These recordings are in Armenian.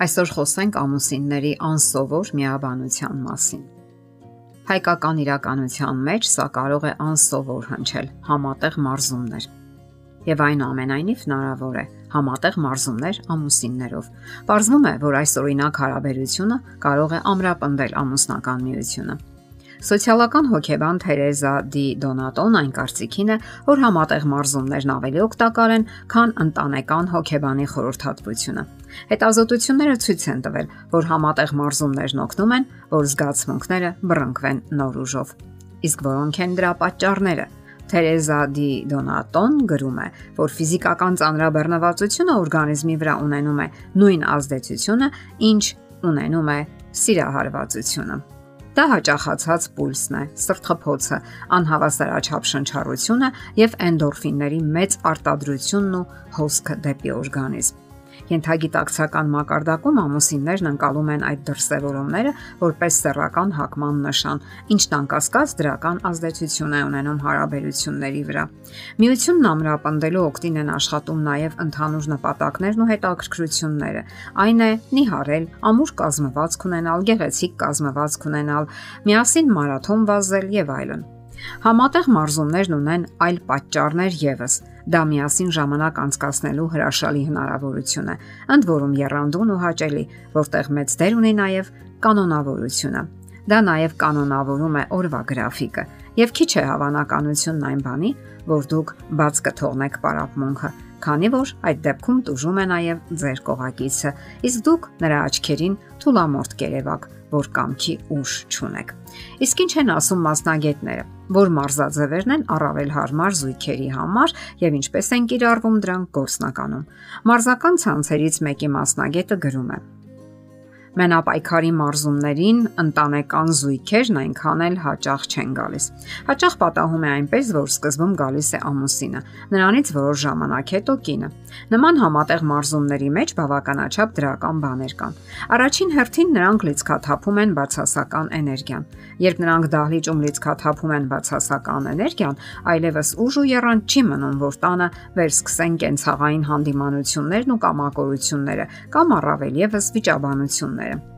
Այսօր խոսենք ամուսինների անսովոր միաբանության մասին։ Հայկական իրականության մեջ սա կարող է անսովոր հնչել համատեղ մարզումներ։ Եվ այն ամենայնիվ հնարավոր է համատեղ մարզումներ ամուսիններով։ Պարզվում է, որ այս օրինակ հարաբերությունը կարող է ամրապնդել ամուսնական միությունը։ Սոցիալական հոգեբան Թերեզա Դի Դոնատոն այն կարծիքին է, որ համատեղ մարզումներն ավելի օգտակար են, քան ընտանեկան հոգեբանի խորհրդատվությունը։ Հետազոտությունները ցույց են տվել, որ համատեղ մարզումներն օգնում են, որ զգացմունքները բռնկվեն նոր ուժով։ Իսկ որոնք են դրա պատճառները։ Թերեզա Դի Դոնատոն գրում է, որ ֆիզիկական ծանրաբեռնվածությունը օրգանիզմի վրա ունենում է նույն ազդեցությունը, ինչ ունենում է սիրահարվածությունը։ Դա հաճախացած պուլսն է, սրտխփոցը, անհավասարաչափ շնչառությունը եւ էնդորֆինների մեծ արտադրությունն ու հոսքը դեպի օրգանիզմ։ Ենթագիտակցական մակարդակում ամուսիններն անցալում են այդ դրսևորումները որպես սեռական հակման նշան, ինչն անկասկած դրական ազդեցություն է ունենում հարաբերությունների վրա։ Միությունն ամրապնդելու օկտին են աշխատում նաև ընդհանուր նպատակներն ու հետաքրքրությունները։ Այն է՝ նիհարել, ամուր կազմվածք ունենալ, գեղեցիկ կազմվածք ունենալ, միասին մարաթոն վազել եւ այլն։ Համատեղ մարզումներն ունեն այլ պատճառներ եւս, Դա միասին ժամանակ անցկացնելու հրաշալի հնարավորություն է, ընդ որում երանդուն ու հաճելի, որտեղ մեծ դեր ունի նաև կանոնավորությունը։ Դա նաև կանոնավորում է օրվա գրաֆիկը եւ քիչ է հավանականությունն այն բանի, որ դուք բաց կթողնեք պարապմունքը, քանի որ այդ դեպքում տուժում է նաև ձեր կողակիցը, իսկ դուք նրա աչքերին թուլամորտ կերևակ, որ կամքի ուժ չունեք։ Իսկ ինչ են ասում մասնագետները, որ մարզաձևերն են առավել հարմար զույգերի համար եւ ինչպես են կիրառվում դրանք գործնականում։ Մարզական ցանցերից մեկի մասնագետը գրում է. Մենապայքարի մարզումներին ընտանեկան զույգերն այնքան էլ հաճախ չեն գալիս։ Հաճախ պատահում է այնպես, որ սկզբում գալիս է ամուսինը, նրանից որոշ ժամանակ հետո կինը։ Նման համատեղ մարզումների մեջ բավականաչափ դրական բաներ կան։ Առաջին հերթին նրանք լիցքաթափում են բացասական էներգիան։ Երբ նրանք դահլիճում լիցքաթափում են բացասական էներգիան, այլևս ուժ ու երանգ չի մնում, որ տանը վերսկսեն կենցաղային հանդիմանություններն ու կամակորությունները կամ առավել եւս վիճաբանությունները մարզումները։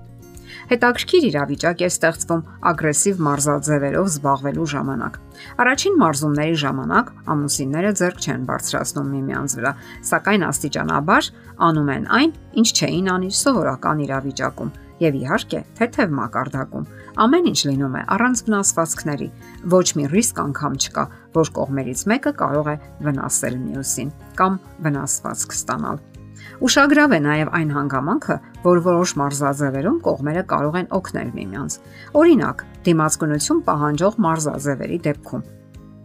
Հետաքրքիր իրավիճակ է ստեղծվում ագրեսիվ մարզաձևերով զբաղվելու ժամանակ։ Առաջին մարզումների ժամանակ ամուսինները ձեռք չեն բարձրացնում միմյանց վրա, սակայն աստիճանաբար անում են այն, ինչ չէին անի սովորական իրավիճակում եւ իհարկե թեթև մակարդակում ամեն ինչ լինում է առանց վնասվածքների ոչ մի ռիսկ անգամ չկա որ կողմերից մեկը կարող է վնասել մյուսին կամ վնասվածք ստանալ Ուշագրավ է նաև այն հանգամանքը, որ որոշ մարզաձևերում կողմերը կարող են օգնել միմյանց։ Օրինակ, դիմացկունություն պահանջող մարզաձևերի դեպքում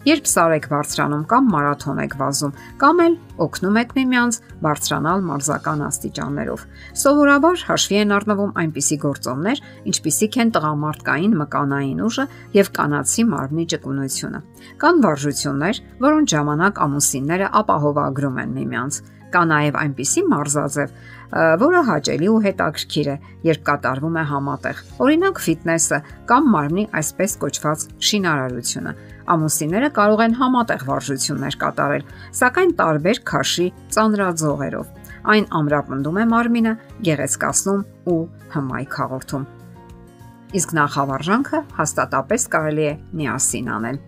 Երբ սարեք բարձրանում կամ մարաթոն եք վազում, կամ էլ օգնում եք միմյանց բարձրանալ մարզական աստիճաններով։ Սովորաբար հաշվի են առնվում այնպիսի գործոններ, ինչպիսիք են տղամարդկային մկանային ուժը եւ կանացի մարմնի ճկունությունը։ Կան վարժություններ, որոնց ժամանակ ամուսինները ապահովագրում են միմյանց։ Կա նաև այնպիսի մարզաձև, որը հաճելի ու հետաքրքիր է, երբ կատարվում է համատեղ։ Օրինակ ֆիթնեսը կամ մարմնի այսպես կոչված շինարարությունը։ Ամուսինները կարող են համատեղ վարժություններ կատարել, սակայն տարբեր քաշի ծանրաձողերով։ Այն ամրապնդում է մարմինը, գեղեցկացնում ու հմայք հաղորդում։ Իսկ նախավարժանքը հաստատապես կարելի է միասին անել։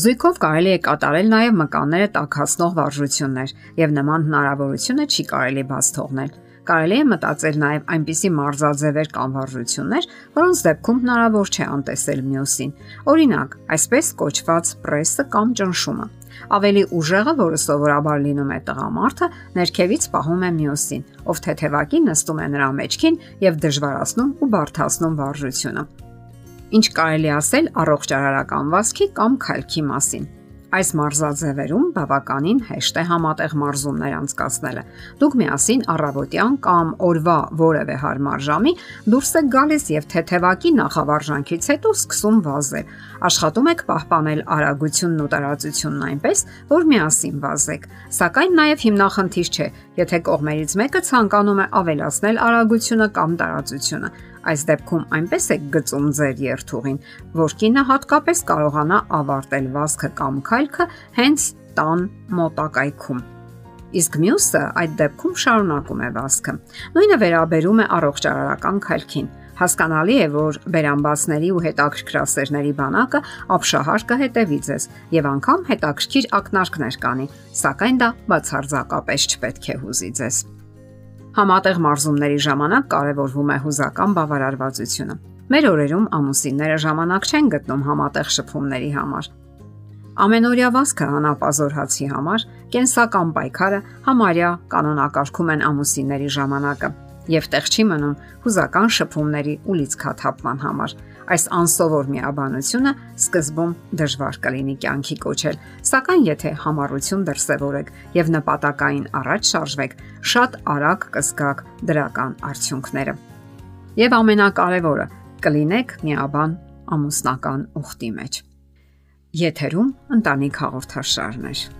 Զույգով կարելի է կատարել նաև մկանները տակածնող վարժություններ, եւ նման հնարավորությունը չի կարելի բաց թողնել։ Կարելի է մտածել նաև այնպիսի մարզաձևեր կամ վարժություններ, որոնց դեպքում հնարավոր չէ անտեսել մյուսին։ Օրինակ, այսպես կոչված պրեսը կամ ճնշումը։ Ավելի ուժեղը, որը սովորաբար լինում է տղամարդը, ներքևից պահում է մյուսին, ով թեթևակի նստում է նրա մեջքին եւ դժվարացնում ու բարթացնում վարժությունը ինչ կարելի ասել առողջարարական վասկի կամ քալքի մասին։ Այս մարզաձևերում բավականին հեշտ է համատեղ մարզումներ անցկացնելը։ Դուք միասին առավոտյան կամ օրվա որևէ հարմար ժամի դուրս եք գալիս եւ թեթևակի նախավարժանքից հետո սկսում վազել։ Աշխատում եք պահպանել արագությունն ու տարածությունն այնպես, որ միասին վազեք։ Սակայն նաեւ հիմնախնդիր չէ, եթե կողմերից մեկը ցանկանում է ավելացնել արագությունը կամ տարածությունը Այս դեպքում այնպես է գծում ձեր երթուղին, որ կինը հատկապես կարողանա ավարտել վազքը կամ քայլքը հենց տան մոտակայքում։ իսկ մյուսը այդ դեպքում շարունակում է վասկը։ Նույնը վերաբերում է առողջարարական քայլքին։ Հասկանալի է, որ բերամբացների ու հետաքրքրասերների բանակը ապշահար կհետևի ձեզ եւ անգամ հետաքրքիր ակնարկներ կանի, սակայն դա բացարձակապես չպետք է հուզի ձեզ։ Համատեղ մարզումների ժամանակ կարևորվում է հուզական բավարարվածությունը։ Մեր օրերում ամուսինները ժամանակ չեն գտնում համատեղ շփումների համար։ Ամենօրյա վասկը անապազոր հացի համար կենսական պայքարը համարյա կանոնակարգում են ամուսինների ժամանակը եւ տեղ չի մնում հուզական շփումների ու լիցքաթափման համար։ Այս անսովոր միաբանությունը սկզբում դժվար կլինի կյանքի կոչել, սակայն եթե համառություն դրսևորեք եւ նպատակային առաջ շարժվեք, շատ արագ կզգաք դրական արդյունքները։ Եվ ամենակարևորը, կլինեք միաբան ամուսնական ուխտի մեջ։ Եթերում ընտանիք հաղորդաշարներ։